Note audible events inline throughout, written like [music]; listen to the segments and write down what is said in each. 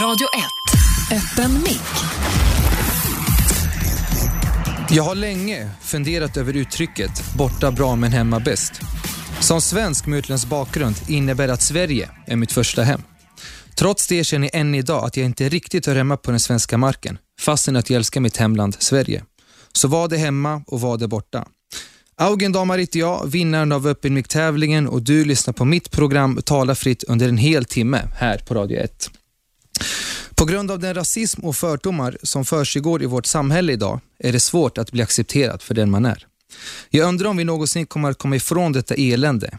Radio 1. Öppen mick. Jag har länge funderat över uttrycket “borta bra men hemma bäst”. Som svensk med utländsk bakgrund innebär att Sverige är mitt första hem. Trots det känner jag än idag att jag inte riktigt hör hemma på den svenska marken, fastän att jag älskar mitt hemland Sverige. Så vad är hemma och vad är borta? Augen Damar heter jag, vinnaren av Öppen mic-tävlingen och du lyssnar på mitt program Tala fritt under en hel timme här på Radio 1. På grund av den rasism och fördomar som försiggår i vårt samhälle idag är det svårt att bli accepterad för den man är. Jag undrar om vi någonsin kommer att komma ifrån detta elände.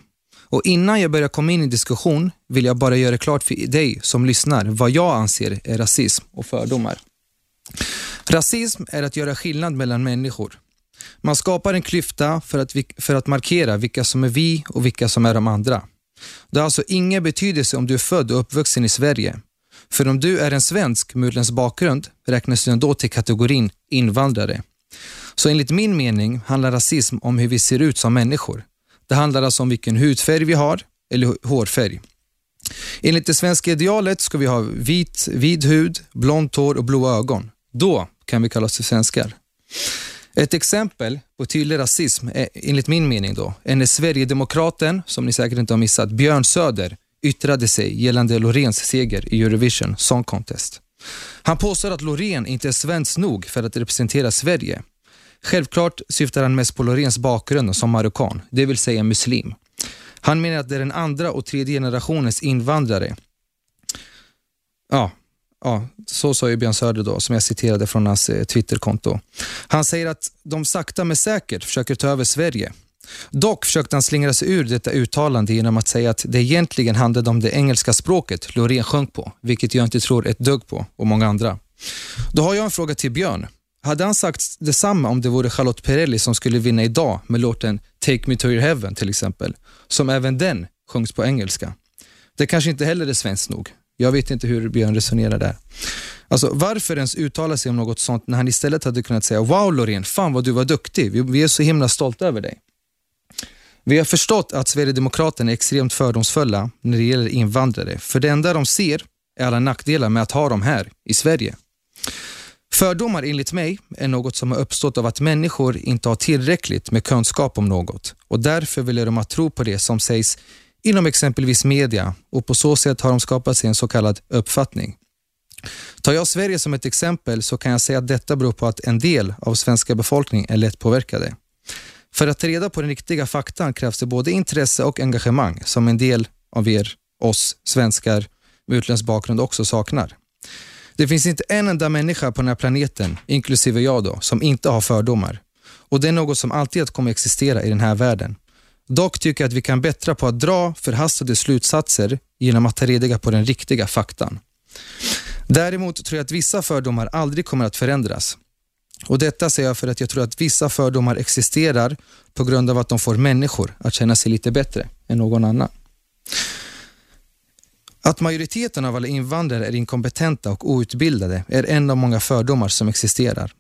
Och innan jag börjar komma in i diskussion vill jag bara göra klart för dig som lyssnar vad jag anser är rasism och fördomar. Rasism är att göra skillnad mellan människor. Man skapar en klyfta för att, vi, för att markera vilka som är vi och vilka som är de andra. Det har alltså ingen betydelse om du är född och uppvuxen i Sverige. För om du är en svensk med utländsk bakgrund räknas du ändå till kategorin invandrare. Så enligt min mening handlar rasism om hur vi ser ut som människor. Det handlar alltså om vilken hudfärg vi har eller hårfärg. Enligt det svenska idealet ska vi ha vit, vid hud, blont hår och blåa ögon. Då kan vi kallas för svenskar. Ett exempel på tydlig rasism är enligt min mening då, är när Sverigedemokraten, som ni säkert inte har missat, Björn Söder yttrade sig gällande Loreens seger i Eurovision Song Contest. Han påstår att Loreen inte är svensk nog för att representera Sverige. Självklart syftar han mest på Loreens bakgrund som marockan, det vill säga muslim. Han menar att det är den andra och tredje generationens invandrare. Ja, ja så sa ju Björn Söder då, som jag citerade från hans eh, Twitterkonto. Han säger att de sakta men säkert försöker ta över Sverige. Dock försökte han slingra sig ur detta uttalande genom att säga att det egentligen handlade om det engelska språket Loreen sjönk på, vilket jag inte tror ett dugg på, och många andra. Då har jag en fråga till Björn. Hade han sagt detsamma om det vore Charlotte Perrelli som skulle vinna idag med låten Take Me To Your Heaven till exempel, som även den sjungs på engelska? Det kanske inte heller är svenskt nog. Jag vet inte hur Björn resonerar där. Alltså, varför ens uttala sig om något sånt när han istället hade kunnat säga “Wow Loreen, fan vad du var duktig, vi är så himla stolta över dig”. Vi har förstått att Sverigedemokraterna är extremt fördomsfulla när det gäller invandrare, för det enda de ser är alla nackdelar med att ha dem här i Sverige. Fördomar enligt mig är något som har uppstått av att människor inte har tillräckligt med kunskap om något och därför vill de att tro på det som sägs inom exempelvis media och på så sätt har de skapat sig en så kallad uppfattning. Tar jag Sverige som ett exempel så kan jag säga att detta beror på att en del av svenska befolkningen är lättpåverkade. För att ta reda på den riktiga faktan krävs det både intresse och engagemang som en del av er, oss svenskar med utländsk bakgrund också saknar. Det finns inte en enda människa på den här planeten, inklusive jag då, som inte har fördomar. Och det är något som alltid kommer existera i den här världen. Dock tycker jag att vi kan bättra på att dra förhastade slutsatser genom att ta reda på den riktiga faktan. Däremot tror jag att vissa fördomar aldrig kommer att förändras. Och Detta säger jag för att jag tror att vissa fördomar existerar på grund av att de får människor att känna sig lite bättre än någon annan. Att majoriteten av alla invandrare är inkompetenta och outbildade är en av många fördomar som existerar.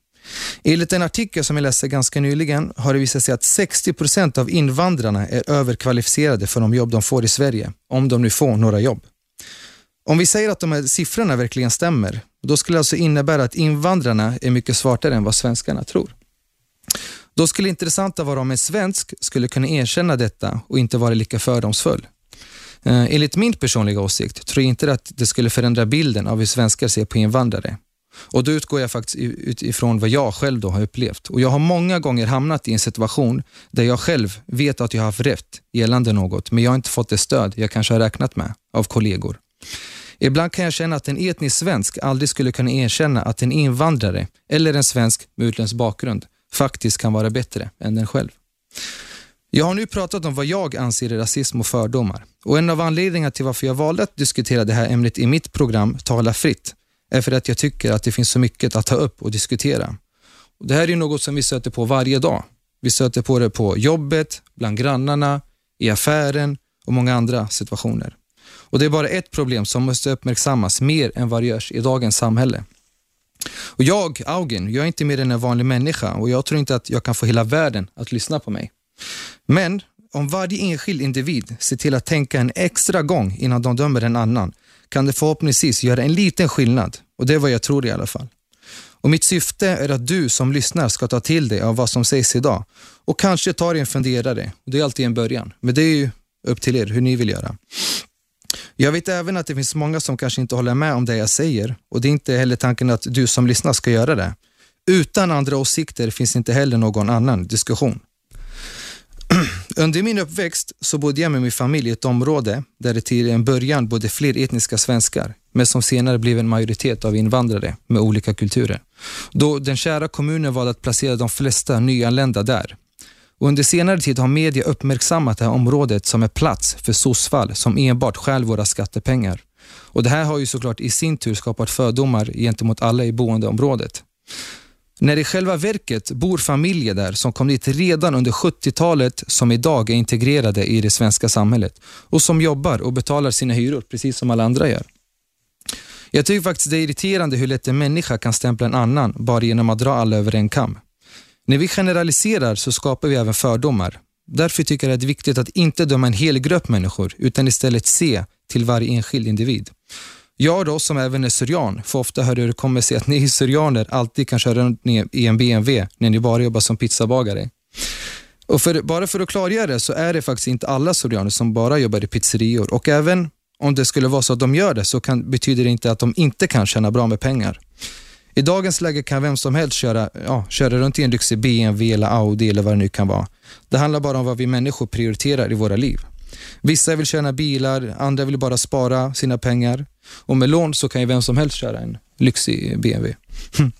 Enligt en artikel som jag läste ganska nyligen har det visat sig att 60 procent av invandrarna är överkvalificerade för de jobb de får i Sverige, om de nu får några jobb. Om vi säger att de här siffrorna verkligen stämmer, då skulle det alltså innebära att invandrarna är mycket smartare än vad svenskarna tror. Då skulle det intressanta vara om en svensk skulle kunna erkänna detta och inte vara lika fördomsfull. Eh, enligt min personliga åsikt tror jag inte att det skulle förändra bilden av hur svenskar ser på invandrare. Och Då utgår jag faktiskt utifrån vad jag själv då har upplevt. Och Jag har många gånger hamnat i en situation där jag själv vet att jag har haft rätt gällande något, men jag har inte fått det stöd jag kanske har räknat med av kollegor. Ibland kan jag känna att en etnisk svensk aldrig skulle kunna erkänna att en invandrare eller en svensk med utländsk bakgrund faktiskt kan vara bättre än den själv. Jag har nu pratat om vad jag anser är rasism och fördomar och en av anledningarna till varför jag valde att diskutera det här ämnet i mitt program Tala fritt är för att jag tycker att det finns så mycket att ta upp och diskutera. Och det här är något som vi stöter på varje dag. Vi stöter på det på jobbet, bland grannarna, i affären och många andra situationer. Och Det är bara ett problem som måste uppmärksammas mer än vad det görs i dagens samhälle. Och jag, Augen, jag är inte mer än en vanlig människa och jag tror inte att jag kan få hela världen att lyssna på mig. Men om varje enskild individ ser till att tänka en extra gång innan de dömer en annan kan det förhoppningsvis göra en liten skillnad och det är vad jag tror i alla fall. Och Mitt syfte är att du som lyssnar ska ta till dig av vad som sägs idag och kanske ta dig en funderare. Det är alltid en början, men det är ju upp till er hur ni vill göra. Jag vet även att det finns många som kanske inte håller med om det jag säger och det är inte heller tanken att du som lyssnar ska göra det. Utan andra åsikter finns inte heller någon annan diskussion. [clears throat] Under min uppväxt så bodde jag med min familj i ett område där det till en början bodde fler etniska svenskar, men som senare blev en majoritet av invandrare med olika kulturer. Då den kära kommunen valde att placera de flesta nyanlända där. Och under senare tid har media uppmärksammat det här området som en plats för sossfall som enbart stjäl våra skattepengar. Och Det här har ju såklart i sin tur skapat fördomar gentemot alla i boendeområdet. När i själva verket bor familjer där som kom dit redan under 70-talet som idag är integrerade i det svenska samhället och som jobbar och betalar sina hyror precis som alla andra gör. Jag tycker faktiskt det är irriterande hur lätt en människa kan stämpla en annan bara genom att dra alla över en kam. När vi generaliserar så skapar vi även fördomar. Därför tycker jag att det är viktigt att inte döma en hel grupp människor utan istället se till varje enskild individ. Jag då, som även är syrian, får ofta höra hur det kommer sig att ni syrianer alltid kan köra runt i en BMW när ni bara jobbar som pizzabagare. Och för, bara för att klargöra det så är det faktiskt inte alla syrianer som bara jobbar i pizzerior och även om det skulle vara så att de gör det så kan, betyder det inte att de inte kan tjäna bra med pengar. I dagens läge kan vem som helst köra, ja, köra runt i en lyxig BMW eller Audi eller vad det nu kan vara. Det handlar bara om vad vi människor prioriterar i våra liv. Vissa vill tjäna bilar, andra vill bara spara sina pengar. Och med lån så kan ju vem som helst köra en lyxig BMW. Hm.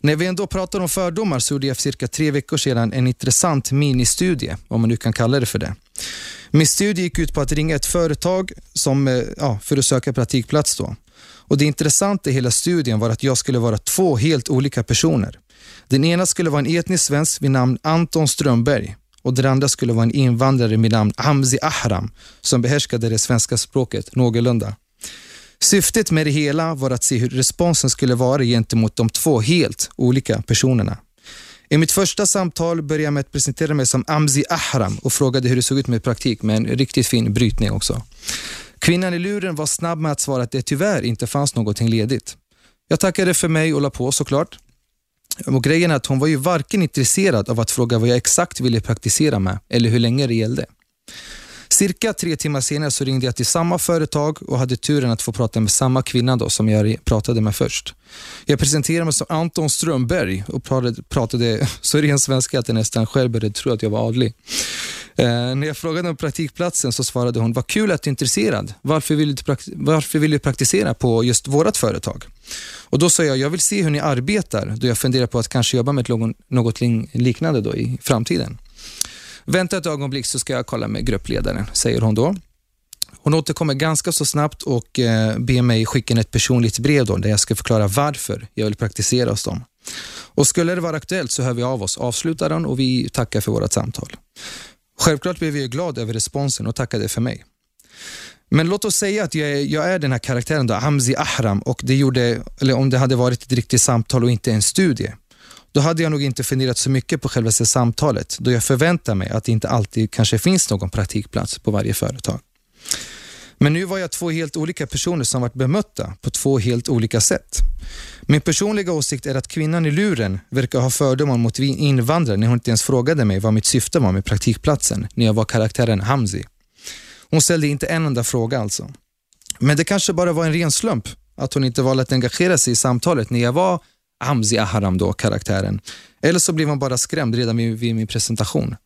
När vi ändå pratar om fördomar så gjorde jag för cirka tre veckor sedan en intressant ministudie, om man nu kan kalla det för det. Min studie gick ut på att ringa ett företag som, eh, ja, för att söka praktikplats. Då. Och Det intressanta i hela studien var att jag skulle vara två helt olika personer. Den ena skulle vara en etnisk svensk vid namn Anton Strömberg och den andra skulle vara en invandrare vid namn Hamzi Ahram som behärskade det svenska språket någorlunda. Syftet med det hela var att se hur responsen skulle vara gentemot de två helt olika personerna. I mitt första samtal började jag med att presentera mig som Amzi Ahram och frågade hur det såg ut med praktik med en riktigt fin brytning också. Kvinnan i luren var snabb med att svara att det tyvärr inte fanns någonting ledigt. Jag tackade för mig och la på såklart. Och grejen är att hon var ju varken intresserad av att fråga vad jag exakt ville praktisera med eller hur länge det gällde. Cirka tre timmar senare så ringde jag till samma företag och hade turen att få prata med samma kvinna då som jag pratade med först. Jag presenterade mig som Anton Strömberg och pratade, pratade [laughs] så ren svenska att jag nästan själv började tro att jag var adlig. Eh, när jag frågade om praktikplatsen så svarade hon, vad kul att du är intresserad. Varför vill du, varför vill du praktisera på just vårt företag? Och Då sa jag, jag vill se hur ni arbetar då jag funderar på att kanske jobba med någon, något liknande då i framtiden. Vänta ett ögonblick så ska jag kolla med gruppledaren, säger hon då. Hon återkommer ganska så snabbt och eh, ber mig skicka in ett personligt brev då, där jag ska förklara varför jag vill praktisera hos dem. Och Skulle det vara aktuellt så hör vi av oss, avslutar hon och vi tackar för vårt samtal. Självklart blev jag glad över responsen och tackade för mig. Men låt oss säga att jag är, jag är den här karaktären, då, Hamzi Ahram, och det gjorde, eller om det hade varit ett riktigt samtal och inte en studie då hade jag nog inte funderat så mycket på själva samtalet då jag förväntar mig att det inte alltid kanske finns någon praktikplats på varje företag. Men nu var jag två helt olika personer som varit bemötta på två helt olika sätt. Min personliga åsikt är att kvinnan i luren verkar ha fördomar mot invandrare när hon inte ens frågade mig vad mitt syfte var med praktikplatsen när jag var karaktären Hamzi. Hon ställde inte en enda fråga alltså. Men det kanske bara var en ren slump att hon inte valde att engagera sig i samtalet när jag var Hamzi Aharam då, karaktären. Eller så blev hon bara skrämd redan vid, vid min presentation.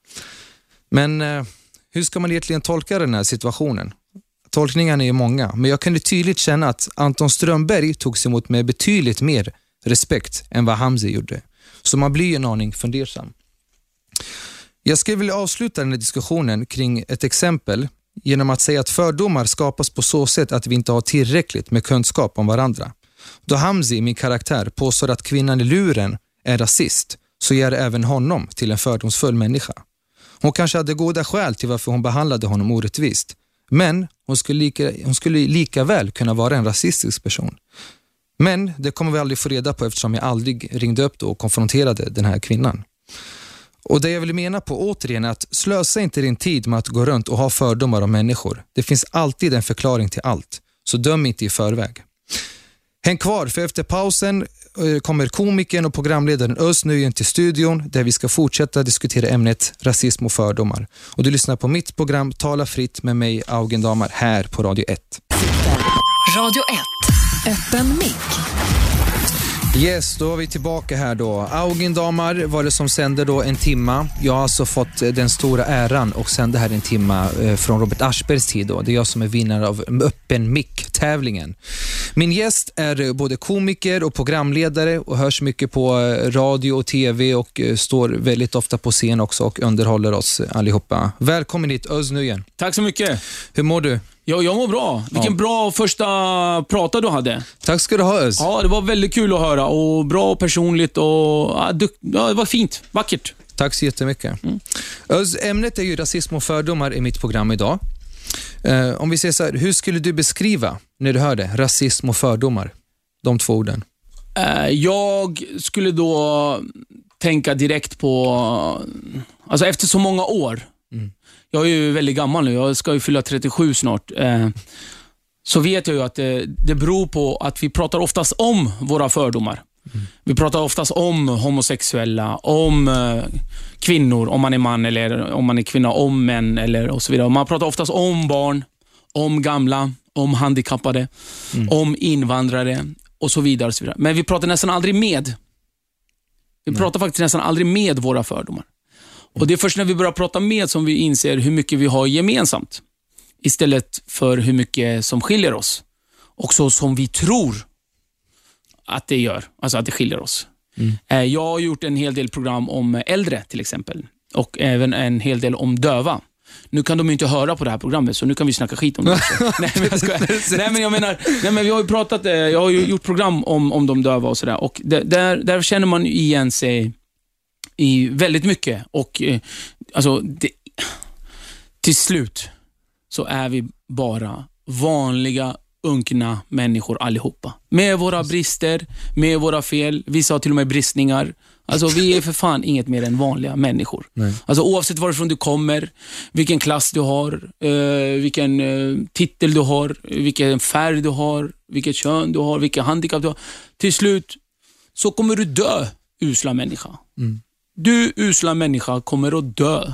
Men eh, hur ska man egentligen tolka den här situationen? Tolkningarna är många, men jag kunde tydligt känna att Anton Strömberg togs emot med betydligt mer respekt än vad Hamzi gjorde. Så man blir en aning fundersam. Jag skulle vilja avsluta den här diskussionen kring ett exempel genom att säga att fördomar skapas på så sätt att vi inte har tillräckligt med kunskap om varandra. Då Hamzi, min karaktär, påstår att kvinnan i luren är rasist så gör även honom till en fördomsfull människa. Hon kanske hade goda skäl till varför hon behandlade honom orättvist. Men hon skulle lika, hon skulle lika väl kunna vara en rasistisk person. Men det kommer vi aldrig få reda på eftersom jag aldrig ringde upp och konfronterade den här kvinnan. Och Det jag vill mena på återigen är att slösa inte din tid med att gå runt och ha fördomar om människor. Det finns alltid en förklaring till allt. Så döm inte i förväg. Häng kvar, för efter pausen Eh, kommer komikern och programledaren Özz Nujen till studion där vi ska fortsätta diskutera ämnet rasism och fördomar. Och Du lyssnar på mitt program Tala fritt med mig, Augen Damar, här på Radio 1. Radio 1. Öppen mick. Yes, då är vi tillbaka här då. Augin Damar var det som sände då en timma. Jag har alltså fått eh, den stora äran och sända här en timma eh, från Robert Aschbergs tid. Då. Det är jag som är vinnare av Öppen mick-tävlingen. Min gäst är eh, både komiker och programledare och hörs mycket på radio och tv och står väldigt ofta på scen också och underhåller oss allihopa. Välkommen hit Özz Nujen. Tack så mycket. Hur mår du? Ja, jag mår bra. Vilken Ja. bra första prata du hade. Tack ska du ha Özz. Ja, det var väldigt kul att höra och bra och personligt och ja, det var fint. Vackert. Tack så jättemycket. Öz, ämnet är ju rasism och fördomar i mitt program idag. Eh, om vi säger så här, hur skulle du beskriva, när du hör det, rasism och fördomar? De två orden. Eh, Jag skulle då tänka direkt på, alltså efter så många år. Jag är ju väldigt gammal nu, jag ska ju fylla 37 snart. eh, Så vet jag ju att det, det beror på att vi pratar oftast om våra fördomar. Vi pratar oftast om homosexuella, om eh, kvinnor, om man är man eller om man är kvinna, om män eller och så vidare. Man pratar oftast om barn, om gamla, om handikappade, om invandrare och så vidare. och så vidare. Men vi pratar nästan aldrig med. Vi pratar faktiskt nästan aldrig med våra fördomar. Och Det är först när vi börjar prata med som vi inser hur mycket vi har gemensamt. Istället för hur mycket som skiljer oss. Och så som vi tror att det gör, alltså att det skiljer oss. Eh, Jag har gjort en hel del program om äldre till exempel. Och även en hel del om döva. Nu kan de inte höra på det här programmet, så nu kan vi snacka skit om det [laughs] nej, men jag skojar. nej, men jag menar, nej, men vi har ju pratat, eh, jag har ju gjort program om, om de döva och sådär. Och där, där känner man igen sig i väldigt mycket. Och eh, alltså, det, till slut så är vi bara vanliga, unkna människor allihopa. Med våra brister, med våra fel. Vissa har till och med bristningar. Alltså, vi är för fan inget mer än vanliga människor. Alltså, oavsett varifrån du kommer, vilken klass du har, eh, vilken eh, titel du har, vilken färg du har, vilket kön du har, vilka handikapp du har. Till slut så kommer du dö, usla människa. Du, usla människa, kommer att dö.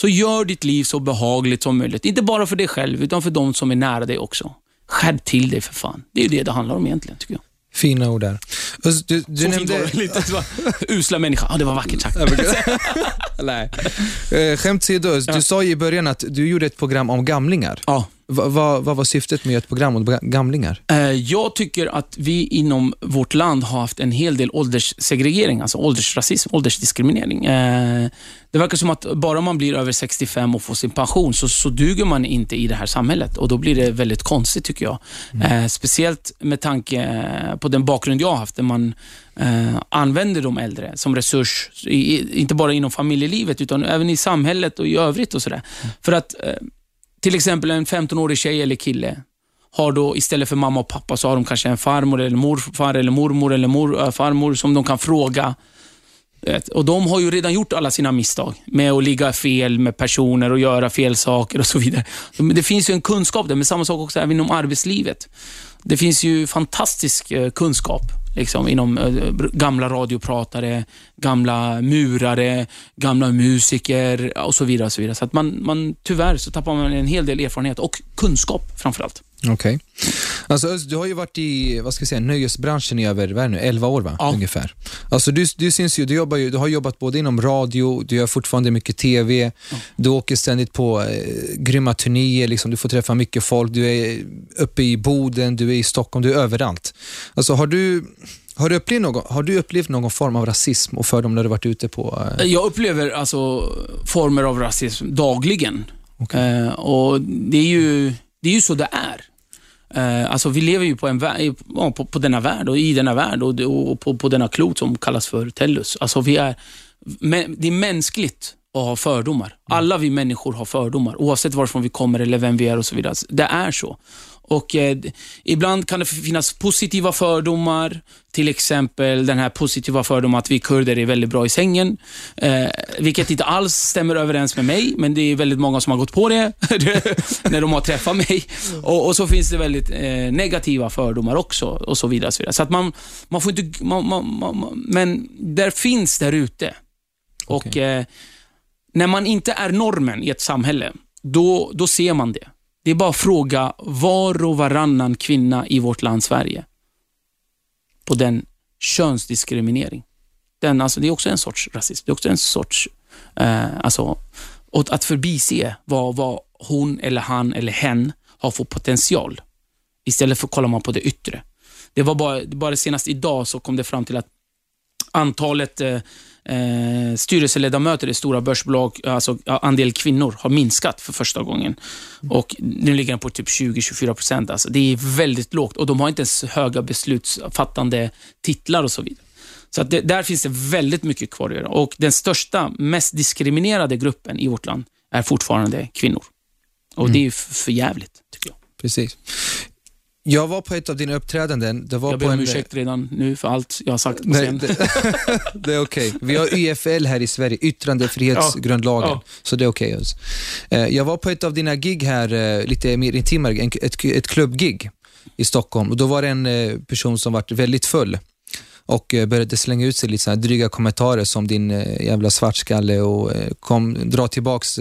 Så gör ditt liv så behagligt som möjligt. Inte bara för dig själv, utan för de som är nära dig också. Skärp till dig för fan. Det är ju det det handlar om egentligen, tycker jag. Fina ord där. Özz, du, du Så nämnde... Lite så. Usla människa. Ja, det var vackert sagt. [laughs] Nej. Eh, skämt åsido, du sa i början att du gjorde ett program om gamlingar. Ja. Va, va, vad var syftet med ett program om ga- gamlingar? Eh, Jag tycker att vi inom vårt land har haft en hel del ålderssegregering, alltså åldersrasism, åldersdiskriminering. Eh, Det verkar som att bara man blir över 65 och får sin pension så, så duger man inte i det här samhället och då blir det väldigt konstigt tycker jag. Eh, Speciellt med tanke på den bakgrund jag har haft, där man använder de äldre som resurs, inte bara inom familjelivet utan även i samhället och i övrigt och sådär. För att till exempel en 15-årig tjej eller kille har då istället för mamma och pappa så har de kanske en farmor eller morfar eller mormor eller mor, äh, farmor som de kan fråga. Och De har ju redan gjort alla sina misstag med att ligga fel med personer och göra fel saker och så vidare. Det finns ju en kunskap där, men samma sak också även inom arbetslivet. Det finns ju fantastisk eh, kunskap liksom, inom eh, gamla radiopratare, gamla murare, gamla musiker och så vidare. Och så vidare. så att man, man, tyvärr så tappar man en hel del erfarenhet och kunskap framförallt. Okej. Alltså, Özz, du har ju varit i vad ska jag säga, nöjesbranschen i över vad nu, 11 år, va? Ja. ungefär. Alltså, du, du, syns ju, du, jobbar ju, du har jobbat både inom radio, du gör fortfarande mycket TV, du åker ständigt på eh, grymma turnéer, liksom, du får träffa mycket folk, du är uppe i Boden, du är i Stockholm, du är överallt. Alltså, har, du, har, du upplevt någon, har du upplevt någon form av rasism och fördom när du varit ute på... Eh, Jag upplever alltså former av rasism dagligen. Eh, och det är, ju, det är ju så det är. Eh, alltså vi lever ju på, en ja, på, på denna värld och i denna värld och, och på, på denna klot som kallas för Tellus. Alltså vi är, det är mänskligt att ha fördomar. Alla vi människor har fördomar, oavsett varifrån vi kommer eller vem vi är och så vidare. Det är så. Och eh, Ibland kan det finnas positiva fördomar, till exempel den här positiva fördomen att vi kurder är väldigt bra i sängen, eh, vilket inte alls stämmer överens med mig, men det är väldigt många som har gått på det [laughs] när de har träffat mig. Och, och så finns det väldigt eh, negativa fördomar också och så vidare. Så, vidare. så att man, man får inte... Man, man, man, men där finns där ute. Och Okej. eh, när man inte är normen i ett samhälle, då, då ser man det. Det är bara att fråga var och varannan kvinna i vårt land Sverige på den könsdiskriminering. Den, alltså, det är också en sorts rasism. Det är också en sorts... Eh, alltså, och att förbise vad, vad hon eller han eller hen har för potential. Istället för att kolla man på det yttre. Det var bara, bara senast idag så kom det fram till att antalet eh, eh, styrelseledamöter i stora börsbolag, alltså andel kvinnor, har minskat för första gången. Och Nu ligger den på typ 20-24 procent. Alltså, det är väldigt lågt och de har inte ens höga beslutsfattande titlar och så vidare. Så det, där finns det väldigt mycket kvar att göra. Och Den största, mest diskriminerade gruppen i vårt land är fortfarande kvinnor. Och Det är f- för jävligt tycker jag. Precis. Jag var på ett av dina uppträdanden. Det var Jag ber om en, ursäkt redan nu för allt jag har sagt på Nej, det, [laughs] det är okej. Vi har YFL här i Sverige, yttrandefrihetsgrundlagen, Ja, ja. så det är okej. alltså. Eh, Jag var på ett av dina gig här, eh, lite mer intimare, ett, ett klubbgig i Stockholm. Och Då var det en eh, person som var väldigt full och eh, började slänga ut sig lite så här dryga kommentarer som din eh, jävla svartskalle och eh, kom, dra tillbaks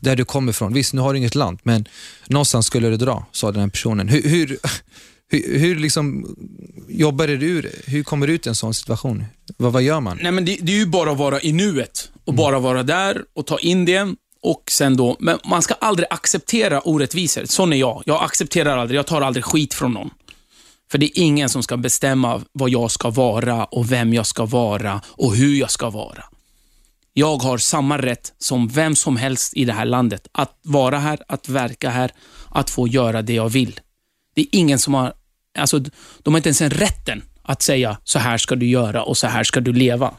där du kommer ifrån. Visst, nu har du inget land, men någonstans skulle du dra, sa den här personen. Hur, hur, [laughs] hur, hur liksom jobbar du ur Hur kommer du ut i en sån situation? Vad, vad gör man? Nej, men det, det är ju bara att vara i nuet och bara vara där och ta in det. Och sen då, men man ska aldrig acceptera orättvisor. Sån är jag. Jag accepterar aldrig, jag tar aldrig skit från någon. För det är ingen som ska bestämma vad jag ska vara och vem jag ska vara och hur jag ska vara. Jag har samma rätt som vem som helst i det här landet att vara här, att verka här, att få göra det jag vill. Det är ingen som har, alltså, de har inte ens en rätten att säga så här ska du göra och så här ska du leva.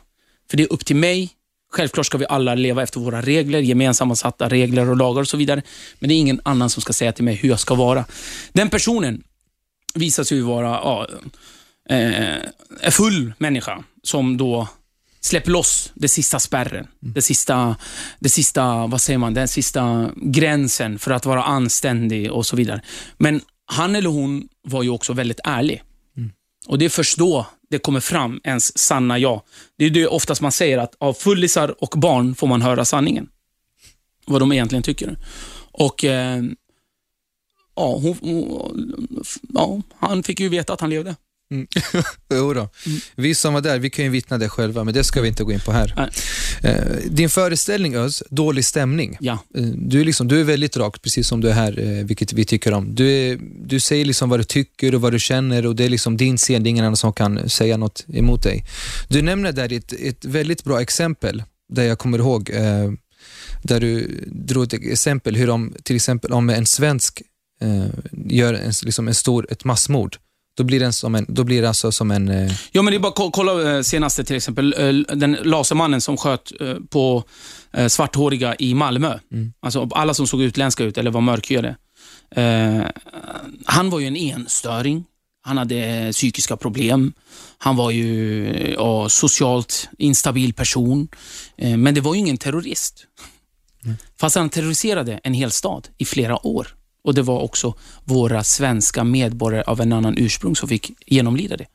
För det är upp till mig. Självklart ska vi alla leva efter våra regler, gemensamma satta regler och lagar och så vidare. Men det är ingen annan som ska säga till mig hur jag ska vara. Den personen visar sig vara ja, eh, full människa som då släpper loss det sista spärren. Det sista, det sista, vad säger man, den sista gränsen för att vara anständig och så vidare. Men han eller hon var ju också väldigt ärlig. Och Det är först då det kommer fram, ens sanna jag. Det är det oftast man säger att av fullisar och barn får man höra sanningen. Vad de egentligen tycker. Och eh, ja, hon, hon, ja, han fick ju veta att han levde. [laughs] Jo då. Vi som var där, vi kan ju vittna det själva, men det ska vi inte gå in på här. Nej. Eh, Din föreställning Öz, Dålig stämning. Ja. Eh, Du är, liksom, du är väldigt rak, precis som du är här, eh, vilket vi tycker om. Du, är, du säger liksom vad du tycker och vad du känner och det är liksom din scen, det är ingen annan som kan säga något emot dig. Du nämner där ett, ett väldigt bra exempel, där jag kommer ihåg, där du drog ett exempel hur de, till exempel om en svensk eh, gör en, liksom en stor, ett massmord, då blir det, som en, då blir det alltså som en... Eh, Ja, men det är bara att ko- kolla eh, senaste till exempel, eh, den lasermannen som sköt eh, på svarthåriga i Malmö. Alltså alla som såg utländska ut eller var mörkhyade. Eh, han var ju en enstöring. Han hade psykiska problem. Han var ju ja, socialt instabil person. Eh, men det var ju ingen terrorist. Fast han terroriserade en hel stad i flera år. Och Det var också våra svenska medborgare av en annan ursprung som fick genomlida det.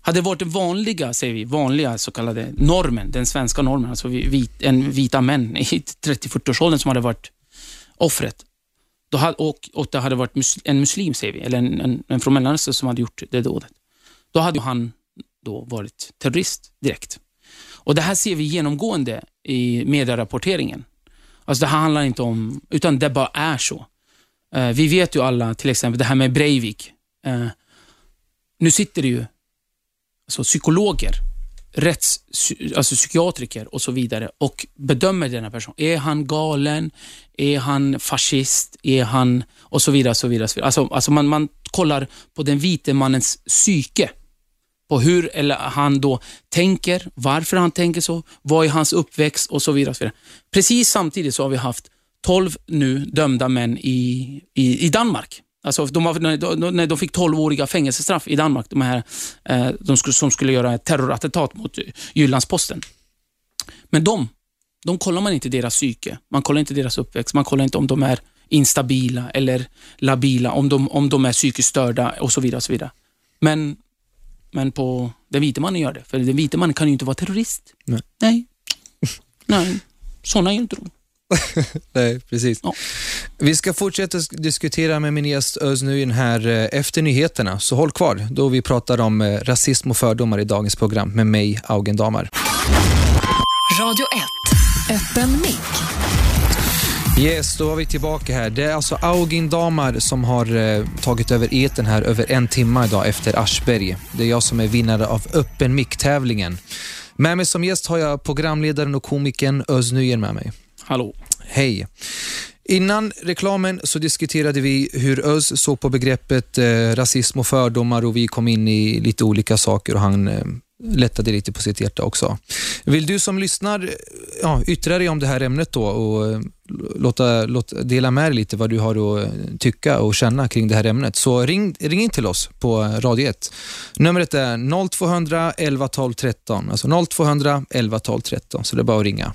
Hade det varit den vanliga, säger vi, vanliga så kallade normen, den svenska normen, alltså vit, en vita män i 30-40-årsåldern som hade varit offret, då hade, och, och det hade varit muslim, en muslim, säger vi, eller en, en, en från Mellanöstern som hade gjort det dådet, då hade han då varit terrorist direkt. Och Det här ser vi genomgående i medierapporteringen. Alltså det här handlar inte om, utan det bara är så. Eh, vi vet ju alla, till exempel det här med Breivik. Eh, nu sitter det ju alltså psykologer, rätts, alltså psykiatriker och så vidare och bedömer denna person. Är han galen? Är han fascist? Är han... Och så vidare. Så vidare, så vidare. Alltså, alltså man, man kollar på den vite mannens psyke. På hur eller han då tänker, varför han tänker så, vad är hans uppväxt. Och så vidare. Precis samtidigt så har vi haft 12 nu dömda män i, i, i Danmark Alltså, de, var, när, de, fick 12-åriga fängelsestraff i Danmark, de här eh, de skulle, som skulle göra ett terrorattentat mot Jyllandsposten. Men de, de kollar man inte deras psyke, man kollar inte deras uppväxt, man kollar inte om de är instabila eller labila, om de, om de är psykiskt störda och så vidare. Och så vidare. Men, men på den vita mannen gör det, för den vita mannen kan ju inte vara terrorist. Nej. Nej. Nej. Sådana är ju inte de. [laughs] Nej, precis. Ja. Vi ska fortsätta sk- diskutera med min gäst Öz Nguyen här eh, efter nyheterna, så håll kvar då vi pratar om eh, rasism och fördomar i dagens program med mig, Augen Damar. Radio 1. Öppen mick. Yes, då var vi tillbaka här. Det är alltså Augin Damar som har eh, tagit över eten här över en timme idag efter Aschberg. Det är jag som är vinnare av Öppen mick-tävlingen. Med mig som gäst har jag programledaren och komikern Öz Nguyen med mig. Hallå. Hej. Innan reklamen så diskuterade vi hur Öz såg på begreppet eh, rasism och fördomar och vi kom in i lite olika saker och han eh, lättade lite på sitt hjärta också. Vill du som lyssnar eh, ja, yttra dig om det här ämnet då och eh, låta, låta, dela med dig lite vad du har att eh, tycka och känna kring det här ämnet så ring, ring in till oss på Radio 1. Numret är 0200 11 12 13, alltså 0200 11 12 13 så det är bara att ringa.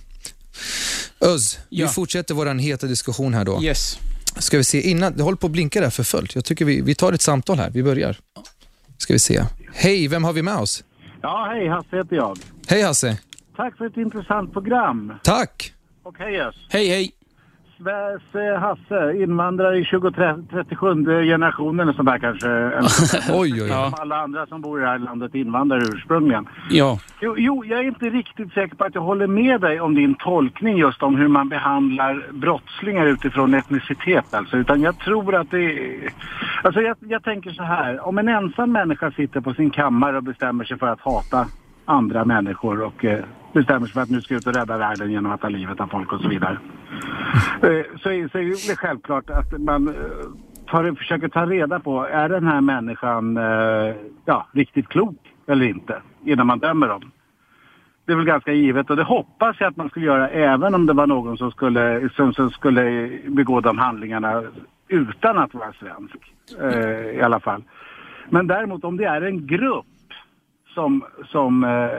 Öz, Ja. vi fortsätter vår heta diskussion här då. Yes. Ska vi se, innan, det håller på att blinka där för fullt. Jag tycker vi, vi tar ett samtal här, vi börjar. Ska vi se. Hej, vem har vi med oss? Ja, hej, Hasse heter jag. Hej Hasse. Tack för ett intressant program. Tack. Och hej yes. Hej, hej. Sveriges eh, Hasse, invandrare i 20-37 generationen som där kanske. Eller [laughs] Oj, oj, oj. Som alla andra som bor i det här landet invandrare ursprungligen. Ja. Jo, jo, jag är inte riktigt säker på att jag håller med dig om din tolkning just om hur man behandlar brottslingar utifrån etnicitet alltså. Utan jag tror att det är... Alltså jag, jag tänker så här, om en ensam människa sitter på sin kammare och bestämmer sig för att hata andra människor och eh, bestämmer sig för att nu ska ut och rädda världen genom att ta livet av folk och så vidare. [laughs] Eh, så, är det självklart att man eh, tar, försöker ta reda på, är den här människan eh, ja, riktigt klok eller inte innan man dömer dem. Det är väl ganska givet och det hoppas jag att man skulle göra även om det var någon som skulle, som, som skulle begå de handlingarna utan att vara svensk. I alla fall. Men däremot om det är en grupp som, som eh,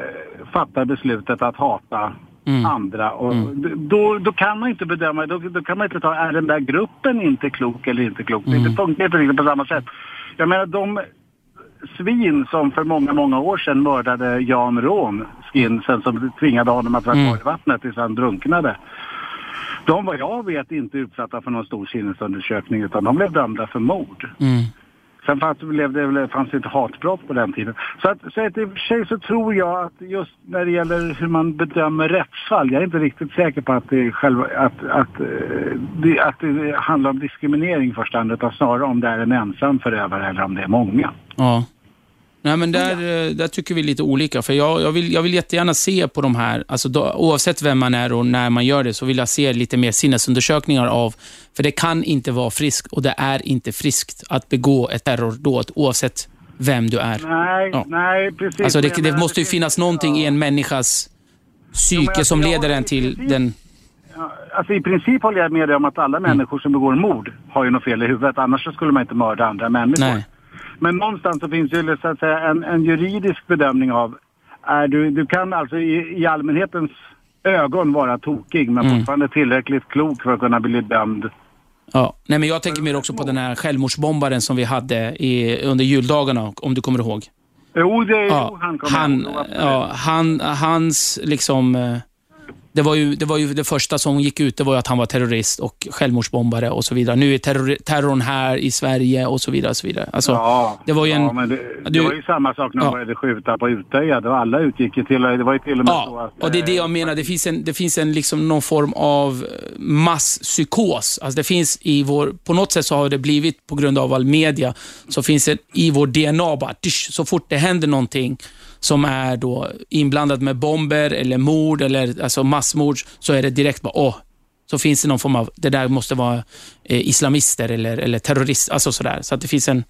fattar beslutet att hata Mm. andra. Och d- då, då kan man inte bedöma, då, då kan man inte ta, är den där gruppen inte klok eller inte klok? Mm. Det funkar inte riktigt på samma sätt. Jag menar de svin som för många, många år sedan mördade Jan Rån, skinsen, som tvingade honom att vara Mm. kvar i vattnet tills han drunknade. De vad jag vet inte utsatta för någon stor sinnesundersökning utan de blev dömda för mord. Mm. Sen fanns det, blev det, fanns inte hatbrott på den tiden. Så, att, så att i och för sig så tror jag att just när det gäller hur man bedömer rättsfall, jag är inte riktigt säker på att det, är själva, att, att, eh, det, att det handlar om diskriminering i första hand, utan snarare om det är en ensam förövare eller om det är många. Ja. Nej, men där, eh, där tycker vi lite olika. För jag, jag, vill, jag vill jättegärna se på de här, alltså då, oavsett vem man är och när man gör det, så vill jag se lite mer sinnesundersökningar av, för det kan inte vara friskt och det är inte friskt att begå ett terrordåd oavsett vem du är. Nej, Ja. nej precis. Alltså det, det måste ju finnas någonting i ja. en människas Jo, psyke som alltså, leder jag- en till precis. den... Alltså i princip håller jag med dig om att alla Mm. människor som begår mord har ju något fel i huvudet. Annars så skulle man inte mörda andra människor. Nej. Men någonstans så finns ju så att säga, en, en juridisk bedömning av... Är du, du kan alltså i, i allmänhetens ögon vara tokig men Mm. fortfarande tillräckligt klok för att kunna bli dömd. Ja. Nej, men jag tänker mer också på den här självmordsbombaren som vi hade i, under juldagarna, om du kommer ihåg. Jo, det, Ja, jo, han kommer han, ihåg, ja, han, hans liksom... eh, Det var, ju, det var ju det första som gick ut, det var ju att han var terrorist och självmordsbombare och så vidare. Nu är terror, terrorn här i Sverige och så vidare. Och så vidare. Alltså, Ja, det var ju en- ja, men det, du- det var ju samma sak när de Ja. började skjuta på Utöja. Det var alla utgick ju till... Det var ju till och med så Ja, att... och det är det eh, jag menar. Det finns en, det finns en liksom någon form av eh, masspsykos. Alltså det finns i vår, på något sätt så har det blivit, på grund av all media, så finns det i vår DNA bara, tysch, så fort det händer någonting som är då inblandat med bomber eller mord eller alltså massmord, så är det direkt bara, åh, så finns det någon form av, det där måste vara eh, islamister eller, eller terrorister, alltså sådär. Så att det finns en,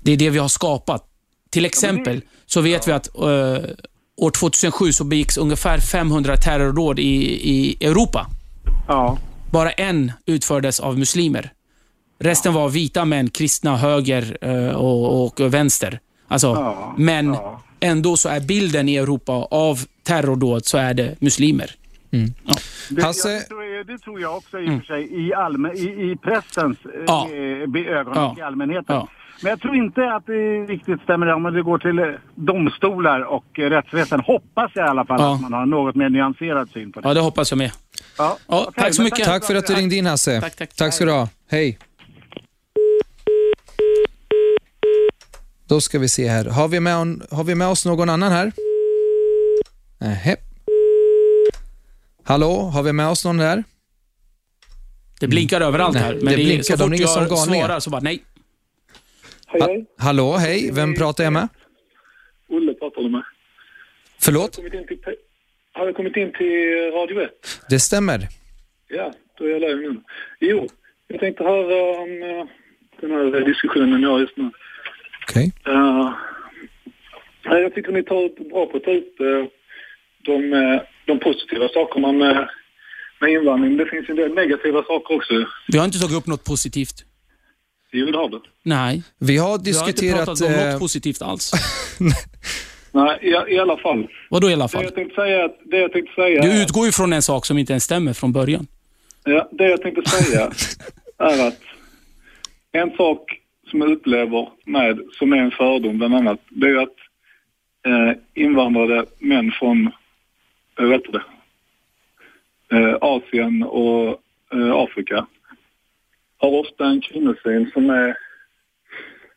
det är det vi har skapat. Till exempel så vet vi att eh, år 2007 så begicks ungefär 500 terrordåd i, i Europa. Ja. Bara en utfördes av muslimer. Resten var vita män, kristna, höger eh, och, och vänster. Alltså, Ja, men ja. Ändå så är bilden i Europa av terrordåd så är det muslimer. Det, Hasse- jag, tror, det tror jag också i och för sig i, allmän, i, i pressens Ja. eh, ögon Ja. och i allmänheten. Ja. Men jag tror inte att det riktigt stämmer om det går till eh, domstolar och eh, rättsväsen. Hoppas jag i alla fall Ja. att man har en något mer nyanserad syn på det. Ja, det hoppas jag med. Ja. Ja, Okej, tack så mycket. Tack för att du ringde in Hasse. Tack, tack. tack ska du ha. Hej. Då ska vi se här. Har vi med, har vi med oss någon annan här? Nähä. Hallå, har vi med oss någon där? Det blinkar överallt Nej, här. det Men det blinkar, så de fort som jag galningar. svarar så bara nej. Hej, Ha, hej. hallå, hej. Vem pratar jag med? Olle pratar du med. Förlåt? Kommit in till, har jag kommit in till Radio 1? Det stämmer. Ja, då är jag live nu. Jo, jag tänkte höra om eh, den här diskussionen jag har just nu. Okej. Uh, jag tycker ni tar bra på att ta upp eh, de, eh, de positiva sakerna med, med invandring. Det finns en del negativa saker också. Vi har inte tagit upp något positivt. Jo, det har det. Nej, Vi har vi har inte diskuterat... pratat om eh, något positivt alls. [laughs] Nej, i, i alla fall. Vadå i alla Det fall? jag tänkte säga, att- det jag tänkte säga Du utgår ju från en sak som inte ens stämmer från början. Ja, det jag tänkte säga [laughs] är att en sak som jag upplever med, som är en fördom bland annat, det är att eh, invandrade män från, jag vet det, eh, Asien och eh, Afrika har ofta en kvinnosyn som är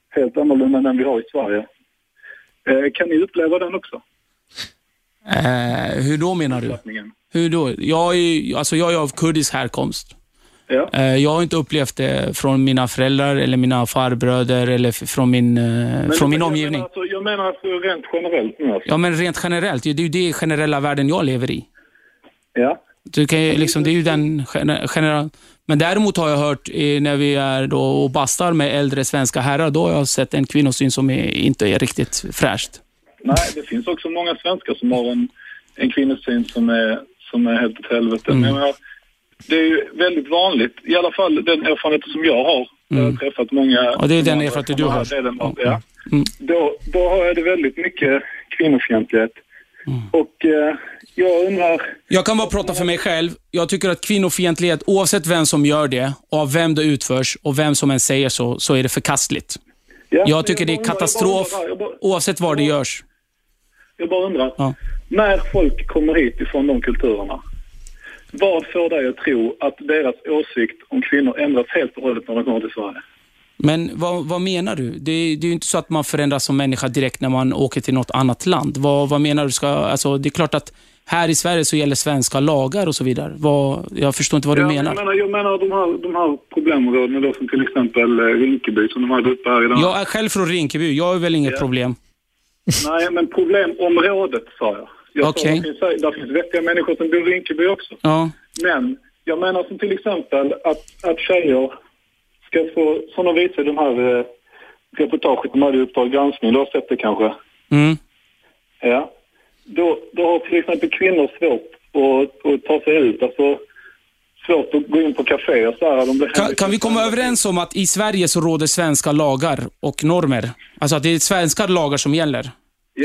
helt annorlunda än den vi har i Sverige. Eh, kan ni uppleva den också? Eh, hur då menar du? Hur då? Jag är, alltså jag är av kurdisk härkomst. Ja. Eh, jag har inte upplevt det från mina föräldrar eller mina farbröder eller från min, eh, Men från min jag omgivning. Menar alltså, jag menar alltså rent generellt nu. Alltså. Ja, men rent generellt. Det är ju det generella världen jag lever i. Ja. Du kan ju, liksom, det är ju den gener- generella... Men däremot har jag hört när vi är då och bastar med äldre svenska herrar, då har jag sett en kvinnosyn som är, inte är riktigt fräscht. Nej, det finns också många svenskar som har en, en kvinnosyn som är, som är helt åt helvete. Mm. Men jag det är ju väldigt vanligt, i alla fall den erfarenheten som jag har. Jag har träffat många... Mm. Ja, det är den erfarenheten du har. delen av- Ja. Mm. Då, då har jag det väldigt mycket kvinnofientlighet. Mm. Och eh, jag undrar... Jag kan bara prata för mig själv. Jag tycker att kvinnofientlighet, oavsett vem som gör det, av vem det utförs och vem som än säger så, så är det förkastligt. Ja, Jag tycker det är katastrof Jag bara, jag bara, oavsett var det görs. jag bara undrar. Ja. När folk kommer hit ifrån de kulturerna, vad får dig att tro att deras åsikt om kvinnor ändras helt och hållet när de kommer till Sverige? Men vad, vad menar du? Det, är- det är ju inte så att man förändras som människa direkt när man åker till något annat land. Vad, vad menar du? Ska, alltså, det är klart att här i Sverige så gäller svenska lagar och så vidare. Vad, jag förstår inte vad du Ja, menar. Jag menar, jag menar de, här, de här problemområdena då, som till exempel eh, Rinkeby som de hade uppe här idag. Jag är själv från Rinkeby. Jag har väl inget Ja. problem. Nej, men problemområdet sa jag. Jag det, finns, det finns vettiga människor som bor i Rinkeby också. Ja. Men jag menar som till exempel att, att tjejer ska få, som de visar i de här eh, reportaget de hade i Uppdrag granskning, du har sett det kanske? Mm. Ja. Då, då har till exempel kvinnor svårt att, att ta sig ut. Alltså svårt att gå in på kaféer så här. Kan, kan vi komma överens om att i Sverige så råder svenska lagar och normer? Alltså att det är svenska lagar som gäller?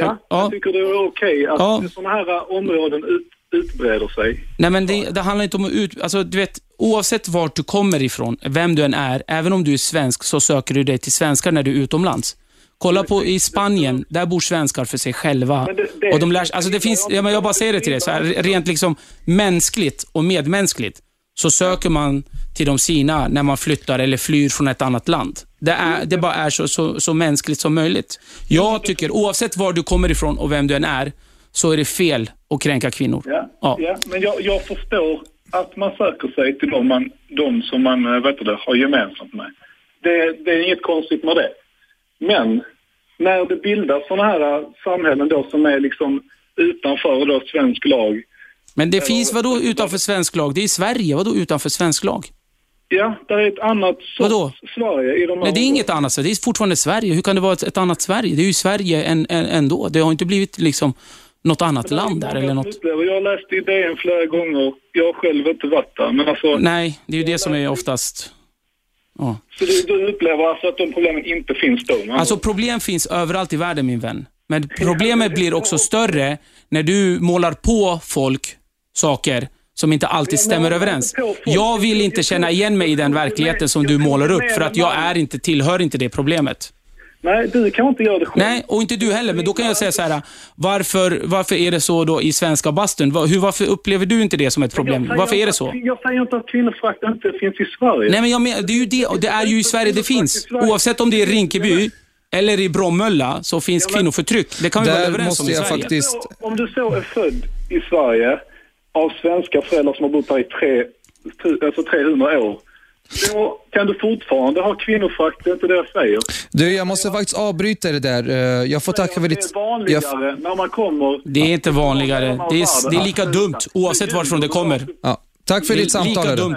Ja, Ja. jag tycker det är okej att Ja. sådana här områden ut, utbreder sig. Nej, men det, det handlar inte om att ut... Alltså, du vet, oavsett vart du kommer ifrån, vem du än är, även om du är svensk, så söker du dig till svenskar när du är utomlands. Kolla på i Spanien, där bor svenskar för sig själva. Men det- det- och de lär, sig- alltså det finns, ja, men jag bara säger det till dig, så här, rent liksom mänskligt och medmänskligt, så söker man till de sina när man flyttar eller flyr från ett annat land. Det, är, det bara är så, så, så mänskligt som möjligt. Jag tycker, oavsett var du kommer ifrån och vem du än är, så är det fel att kränka kvinnor. Ja, Ja. ja. men jag, jag förstår att man söker sig till de, man, de som man eh, vet det, har gemensamt med. Det, det är inget konstigt med det. Men när det bildas sådana här eh, samhällen då som är liksom utanför då svensk lag. Men det finns vadå utanför svensk lag? Det är Sverige. Vadå utanför svensk lag? Ja, där är ett annat sorts Vadå? Sverige i de Nej, det är inget annat. Sverige. Det är fortfarande Sverige. Hur kan det vara ett, ett annat Sverige? Det är ju Sverige än, än, ändå. Det har inte blivit liksom något annat land där eller något. Upplever. Jag har läst i DN flera gånger. Jag har själv inte varit där. Men alltså, Nej, det är ju det som är oftast... Ja. Så du, du upplever alltså att de problemen inte finns då? Alltså problem finns överallt i världen min vän. Men problemet blir också större när du målar på folk saker som inte alltid stämmer överens. Jag vill inte känna igen mig i den verkligheten som du målar upp för att jag är inte, tillhör inte det problemet. Nej, du kan inte göra det själv. Nej, och inte du heller. Men då kan jag säga så här, varför, varför är det så då i svenska bastun? Var- Hur, varför upplever du inte det som ett problem? Varför är det så? Jag säger inte att kvinnoförakt inte finns i Sverige. Nej, men jag men, det är ju det, och det är ju i Sverige det finns. Oavsett om det är Rinkeby eller i Bromölla så finns kvinnoförtryck. Det kan vi vara överens om i Sverige. faktiskt- om du så är född i Sverige av svenska föräldrar som har bott här i tre, alltså 300 år. Då kan du fortfarande ha kvinnoförakt, det är inte det jag säger. Du, jag måste faktiskt avbryta det där. Eh, Jag får tacka för Det ditt... är vanligare Jag, när man kommer... Det är inte vanligare. Det är, det är lika dumt oavsett varifrån det kommer. ja, tack för Det är ditt samtal. lika dumt.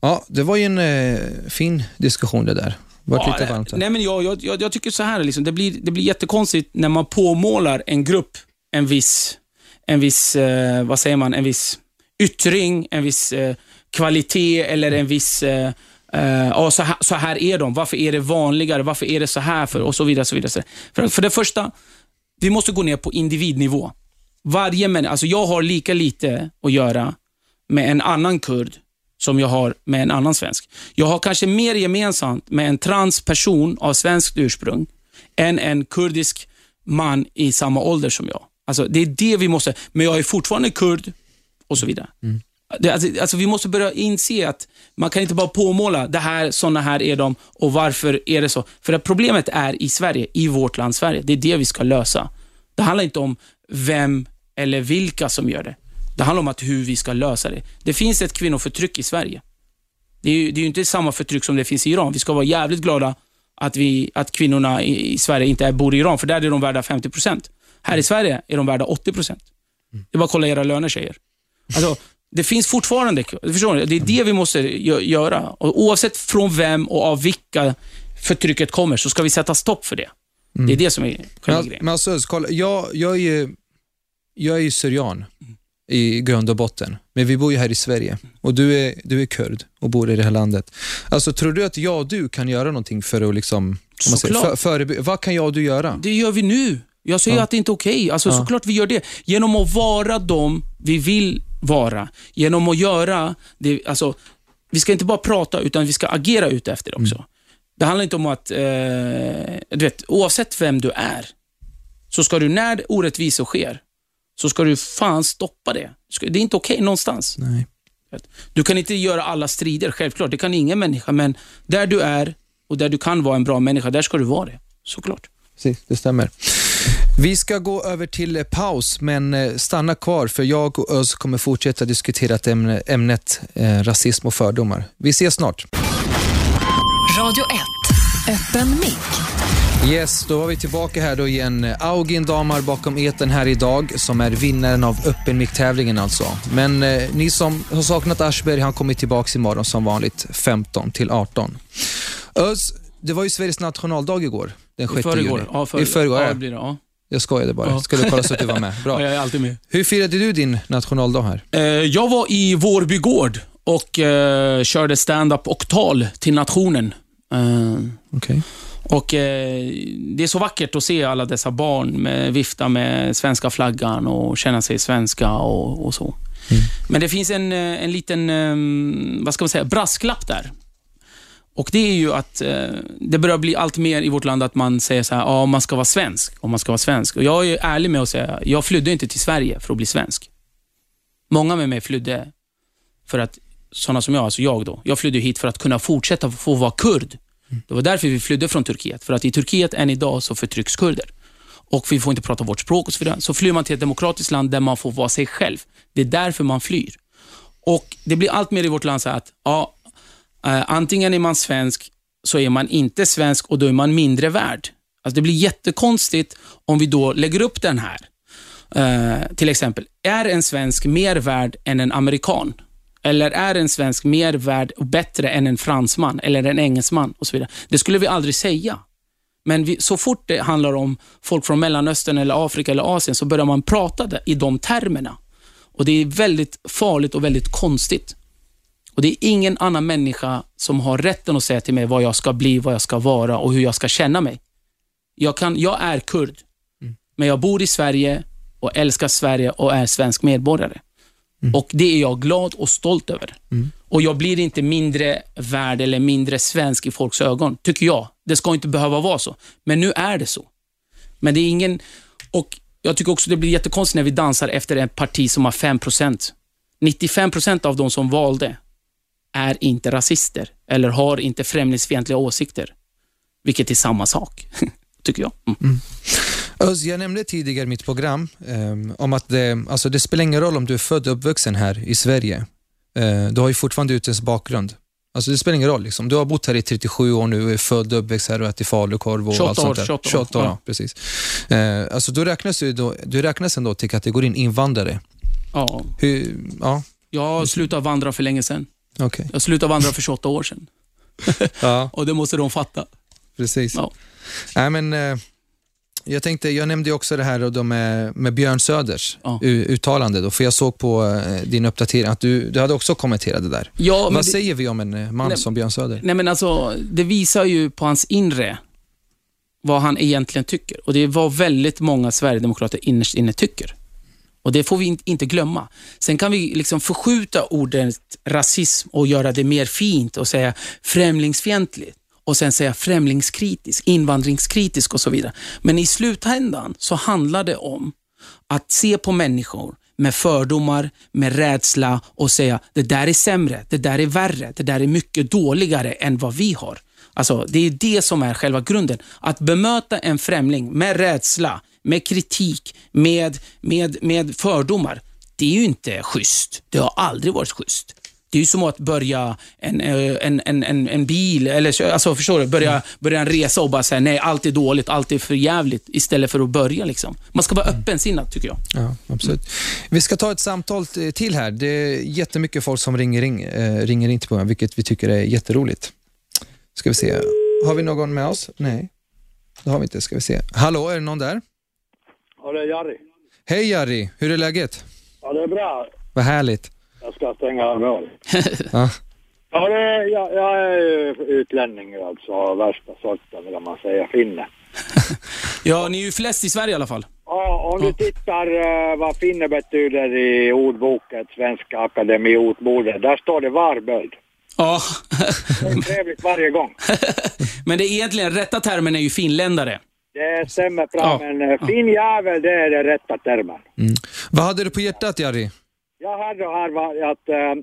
Ja, det var ju en eh, fin diskussion det där. Vart lite Ja, varmt här. nej, men jag, jag, jag, jag tycker så här, liksom, det, blir, det blir jättekonstigt när man påmålar en grupp, en viss, en viss eh, vad säger man, en viss yttring, en viss eh, kvalitet eller en viss eh, eh, ja, så, här, så här är de. Varför är det vanligare? Varför är det så här? för Och så vidare. Så vidare. så vidare. För, för det första, vi måste gå ner på individnivå. Varje människa, alltså jag har lika lite att göra med en annan kurd som jag har med en annan svensk. Jag har kanske mer gemensamt med en transperson av svenskt ursprung än en kurdisk man i samma ålder som jag. Alltså, det är det vi måste, men jag är fortfarande kurd och så vidare. Det, alltså, alltså, vi måste börja inse att man kan inte bara påmåla, det här, såna här är de och varför är det så? För att problemet är i Sverige, i vårt land Sverige. Det är det vi ska lösa. Det handlar inte om vem eller vilka som gör det. Det handlar om att hur vi ska lösa det. Det finns ett kvinnoförtryck i Sverige. Det är ju, det är ju inte samma förtryck som det finns i Iran. Vi ska vara jävligt glada att, vi, att kvinnorna i, i Sverige inte är, bor i Iran, för där är de värda 50%. Här i Sverige är de värda 80%. Det är bara att kolla era löner tjejer. Alltså, det finns fortfarande, förstår ni? Det är det vi måste gö- göra. Och oavsett från vem och av vilka förtrycket kommer, så ska vi sätta stopp för det. Det är det som är själva Men, grejen. men alltså, kolla, jag, jag, är ju, jag är ju syrian i grund och botten, men vi bor ju här i Sverige och du är, du är kurd och bor i det här landet. Alltså, tror du att jag och du kan göra någonting för att liksom, om man säger, Såklart. för? Vad kan jag och du göra? Det gör vi nu. Jag säger Ja. att det inte är okej. Alltså, Ja. Såklart vi gör det. Genom att vara de vi vill vara. Genom att göra det, alltså, vi ska inte bara prata, utan vi ska agera ut efter det också. Mm. Det handlar inte om att, eh, du vet, oavsett vem du är, så ska du, när orättvisor sker, så ska du fan stoppa det. Det är inte okej någonstans. Nej. Du kan inte göra alla strider, självklart. Det kan ingen människa, men där du är och där du kan vara en bra människa, där ska du vara det. Såklart. Precis, det stämmer. Vi ska gå över till eh, paus, men eh, stanna kvar för jag och Öz kommer fortsätta diskutera ämne, ämnet eh, rasism och fördomar. Vi ses snart. Radio 1. Öppen mick. Yes, då var vi tillbaka här då igen. Augin Damar bakom eten här idag som är vinnaren av Öppen mick-tävlingen alltså. Men eh, ni som har saknat Aschberg, han kommer tillbaka imorgon som vanligt 15 till 18. Öz, det var ju Sveriges nationaldag igår, den 6 I förrgår. juni. Ja, för, I förrgår, ja, ja. Ja. Jag skojade bara. Ja. Skulle kolla så att du var med. [laughs] Ja, Bra. jag är alltid med. Hur firade du din nationaldag här? Eh, jag var i Vårby gård och eh, körde stand-up och tal till nationen. Eh, Okej. och eh, Det är så vackert att se alla dessa barn med, vifta med svenska flaggan och känna sig svenska och, och så. Men det finns en, eh, en liten, eh, vad ska man säga, brasklapp där. Och Det är ju att eh, det börjar bli allt mer i vårt land att man säger så här, ja, man ska vara svensk. Om man ska vara svensk. Och jag är ärlig med att säga, jag flydde inte till Sverige för att bli svensk. Många med mig flydde för att, sådana som jag, alltså jag då, jag flydde hit för att kunna fortsätta få vara kurd. Det var därför vi flydde från Turkiet. För att i Turkiet än idag så förtrycks kurder. Och vi får inte prata vårt språk och så vidare. Så flyr man till ett demokratiskt land där man får vara sig själv. Det är därför man flyr. Och Det blir allt mer i vårt land så att ja, Eh, antingen är man svensk, så är man inte svensk och då är man mindre värd. Alltså det blir jättekonstigt om vi då lägger upp den här. Uh, till exempel, är en svensk mer värd än en amerikan? Eller är en svensk mer värd och bättre än en fransman eller en engelsman? och så vidare. Det skulle vi aldrig säga. Men vi, så fort det handlar om folk från Mellanöstern, eller Afrika eller Asien så börjar man prata i de termerna. Och Det är väldigt farligt och väldigt konstigt. Och Det är ingen annan människa som har rätten att säga till mig vad jag ska bli, vad jag ska vara och hur jag ska känna mig. Jag, kan, jag är kurd, men jag bor i Sverige och älskar Sverige och är svensk medborgare. Och Det är jag glad och stolt över. Och Jag blir inte mindre värd eller mindre svensk i folks ögon, tycker jag. Det ska inte behöva vara så. Men nu är det så. Men det är ingen... Och Jag tycker också det blir jättekonstigt när vi dansar efter ett parti som har 5% 95% av de som valde är inte rasister eller har inte främlingsfientliga åsikter. Vilket är samma sak, [laughs] tycker jag. Mm. Özz, jag nämnde tidigare i mitt program um, om att det, alltså det spelar ingen roll om du är född och uppvuxen här i Sverige. Uh, du har ju fortfarande utländsk bakgrund. Alltså det spelar ingen roll. Liksom. Du har bott här i 37 år nu, är född och uppväxt här och ätit falukorv och 28 allt sånt där. 28 år. 28 år, Ja. precis. Uh, alltså du räknas, ju då, du räknas ändå till kategorin invandrare. Ja. Hur, ja, Jag slutat vandra för länge sedan. Okej. Jag slutade vandra för 28 år sedan. [laughs] Ja, Och det måste de fatta. precis. Ja. Nej, men, eh, jag, tänkte, jag nämnde också det här med, med Björn Söders Ja. uttalande. Då, för jag såg på eh, din uppdatering att du, du hade också kommenterat det där. Ja, Vad det- säger vi om en eh, man Nej, som Björn Söder? Nej, men alltså, det visar ju på hans inre vad han egentligen tycker. Och Det är vad väldigt många sverigedemokrater innerst inne tycker. Och Det får vi inte glömma. Sen kan vi liksom förskjuta ordet rasism och göra det mer fint och säga främlingsfientligt och sen säga främlingskritisk, invandringskritisk och så vidare. Men i slutändan så handlar det om att se på människor med fördomar, med rädsla och säga det där är sämre, det där är värre, det där är mycket dåligare än vad vi har. Alltså, det är det som är själva grunden. Att bemöta en främling med rädsla, med kritik, med, med, med fördomar, det är ju inte schysst. Det har aldrig varit schysst. Det är ju som att börja en, eh, en, en, en, en bil, eller alltså, förstår du? Börja, börja en resa och bara säga nej, allt är dåligt, allt är för jävligt istället för att börja. Liksom. Man ska vara öppensinnad, tycker jag. Ja, absolut. Vi ska ta ett samtal till här. Det är jättemycket folk som ringer in, eh, ringer in till programmet, vilket vi tycker är jätteroligt. Ska vi se. Har vi någon med oss? Nej, det har vi inte. Ska vi se. Hallå, är det någon där? Ja, det är Jari. Hej Jari, hur är läget? Ja, det är bra. Vad härligt. Jag ska stänga av röret. [laughs] Ja. Ja, det jag, jag är utlänning alltså, värsta sorten, kan man säga, finne. [laughs] Ja, ni är ju flest i Sverige i alla fall. Ja, om du tittar eh, vad finne betyder i ordboken, Svenska Akademiordboken, där står det varböld. Ja, Det är trevligt varje gång. [laughs] men det är egentligen rätta termen är ju finländare. Det stämmer bra, Ja. men eh, fin jävel, det är den rätta termen. Vad hade du på hjärtat Jari? Jag hade här var att eh,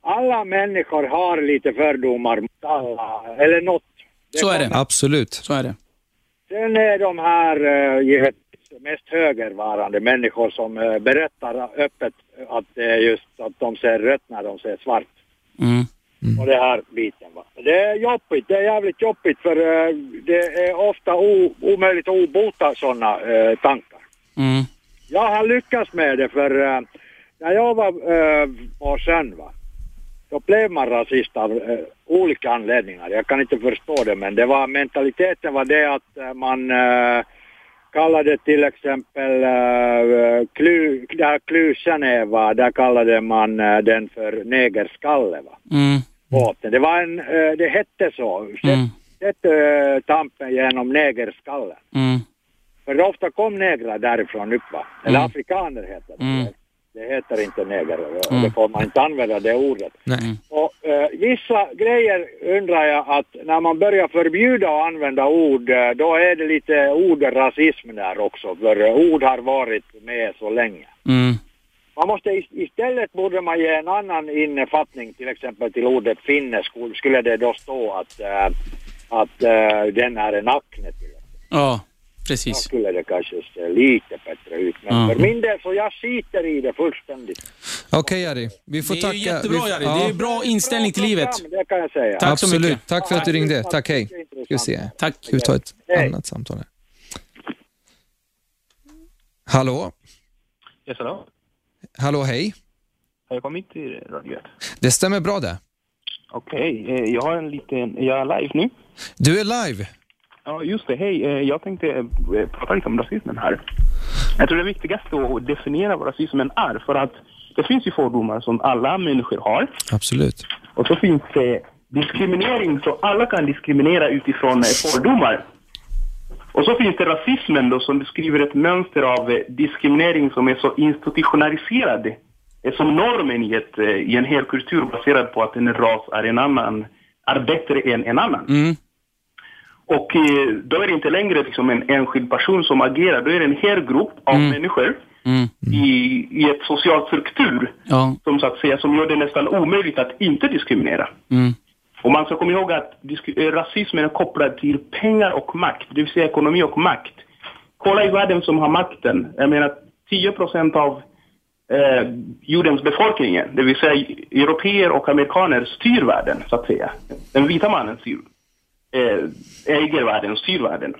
alla människor har lite fördomar mot alla, eller något. Så är det. Absolut. Så är det. Sen är de här givetvis mest högervarande människor som eh, berättar öppet att det är just att de ser rött när de ser svart. Mm. Och det här biten va. Det är jobbigt, det är jävligt jobbigt för eh, det är ofta o, omöjligt att obota sådana eh, tankar. Mm. Jag har lyckats med det för eh, när jag var uh, på sjön va, då blev man rasist av olika anledningar. Jag kan inte förstå det men det var mentaliteten var det att man uh, kallade till exempel uh, klu, där Klusjan är va, där kallade man eh, den för negerskalle va. Mm. Båten. Det var en, eh, det hette så. Mm. Hette uh, tampen genom negerskallen. Mm. För ofta kom negrar därifrån upp va? Eller Mm. afrikaner heter det. Mm. Det heter inte neger. Mm. Det får man inte använda det ordet. Nej. Och eh, vissa grejer undrar jag att när man börjar förbjuda att använda ord, eh, då är det lite ordrasism där också. För eh, ord har varit med så länge. Mm. Man måste is- istället borde man ge en annan innefattning till exempel till ordet finne. Skulle- det då stå att, eh, att eh, den är en akne till exempel. Ja, Då precis. skulle det kanske se lite bättre ut. Men Ja. för min del så jag skiter i det fullständigt. Okej Jari, vi får Det är tacka. jättebra vi, Jari. ja, Det är bra inställning till livet. Det kan jag säga. Tack så Absolut, mycket. tack för att du ringde. Tack, hej. Ska vi se. Tack. Ska vi ta ett Hej. annat samtal här? Hallå? Yes, hallå? Hallå, hej. Har jag kommit till Radio 1? Det stämmer bra det. Okej, eh, jag har en liten... Jag är live nu. Du är live. Ja, just det. Hej, eh, jag tänkte eh, prata lite om rasismen här. Jag tror det viktigaste är att definiera vad rasismen är. För att det finns ju fördomar som alla människor har. Absolut. Och så finns det diskriminering, så alla kan diskriminera utifrån fördomar. Och så finns det rasismen då som beskriver ett mönster av eh, diskriminering som är så institutionaliserad eh, som normen i, ett, eh, i en hel kultur baserad på att en ras är en annan, är bättre än en annan. Mm. Och eh, då är det inte längre liksom en enskild person som agerar, då är det en hel grupp av människor Mm. i, i ett socialt struktur Ja. som så att säga som gör det nästan omöjligt att inte diskriminera. Mm. Och man ska komma ihåg att eh, rasismen är kopplad till pengar och makt, det vill säga ekonomi och makt. Kolla i världen som har makten. Jag menar 10 procent av eh, jordens befolkning, det vill säga europeer och amerikaner, styr världen, så att säga. Den vita mannen styr, eh, äger världen, styr världen.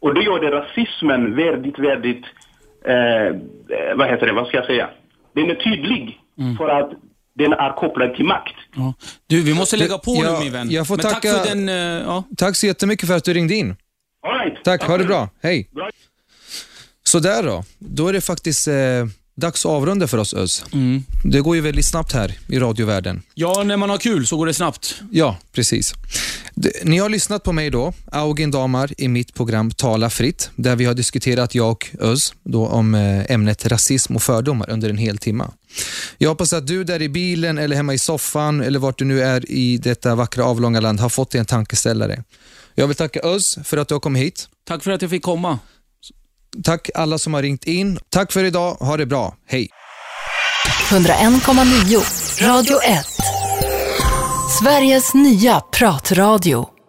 Och då gör det rasismen väldigt, väldigt, eh, eh, vad heter det, vad ska jag säga? Den är tydlig för att den är kopplad till makt. Ja. Du, vi måste lägga på Ja, nu min vän. jag får Men tacka- tack för den... eh, ja. Tack så jättemycket för att du ringde in. All right. Tack, ha det bra. Hej. Bra. Så där då. Då är det faktiskt eh, dags att avrunda för oss Öz. Det går ju väldigt snabbt här i radiovärlden. ja, när man har kul så går det snabbt. Ja, precis. Ni har lyssnat på mig då, Augen Damar, i mitt program Tala fritt, där vi har diskuterat, jag och Öz, då, om eh, ämnet rasism och fördomar under en hel timme. Jag hoppas att du där i bilen eller hemma i soffan eller vart du nu är i detta vackra avlånga land har fått dig en tankeställare. Jag vill tacka Öz för att du har kommit hit. Tack för att jag fick komma. Tack alla som har ringt in. Tack för idag. Ha det bra. Hej. 101,9 Radio 1. Sveriges nya pratradio.